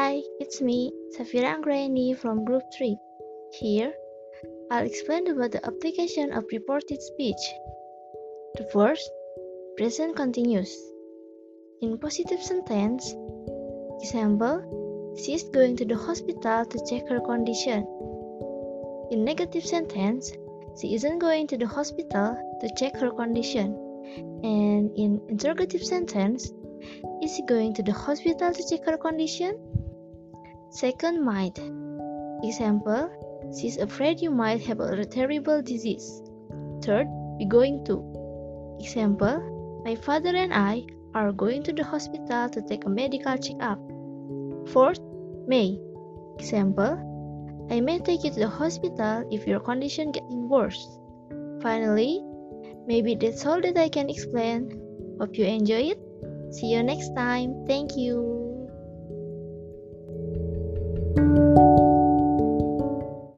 Hi, it's me, Safhira Anggraeni from Group 3. Here, I'll explain about the application of reported speech. The first, present continuous. In positive sentence, example, she is going to the hospital to check her condition. In negative sentence, she isn't going to the hospital to check her condition. And in interrogative sentence, is she going to the hospital to check her condition? Second, might. Example, she's afraid you might have a terrible disease. Third, be going to. Example, my father and I are going to the hospital to take a medical checkup. Fourth, may. Example, I may take you to the hospital if your condition getting worse. Finally, maybe that's all that I can explain. Hope you enjoy it. See you next time. Thank you.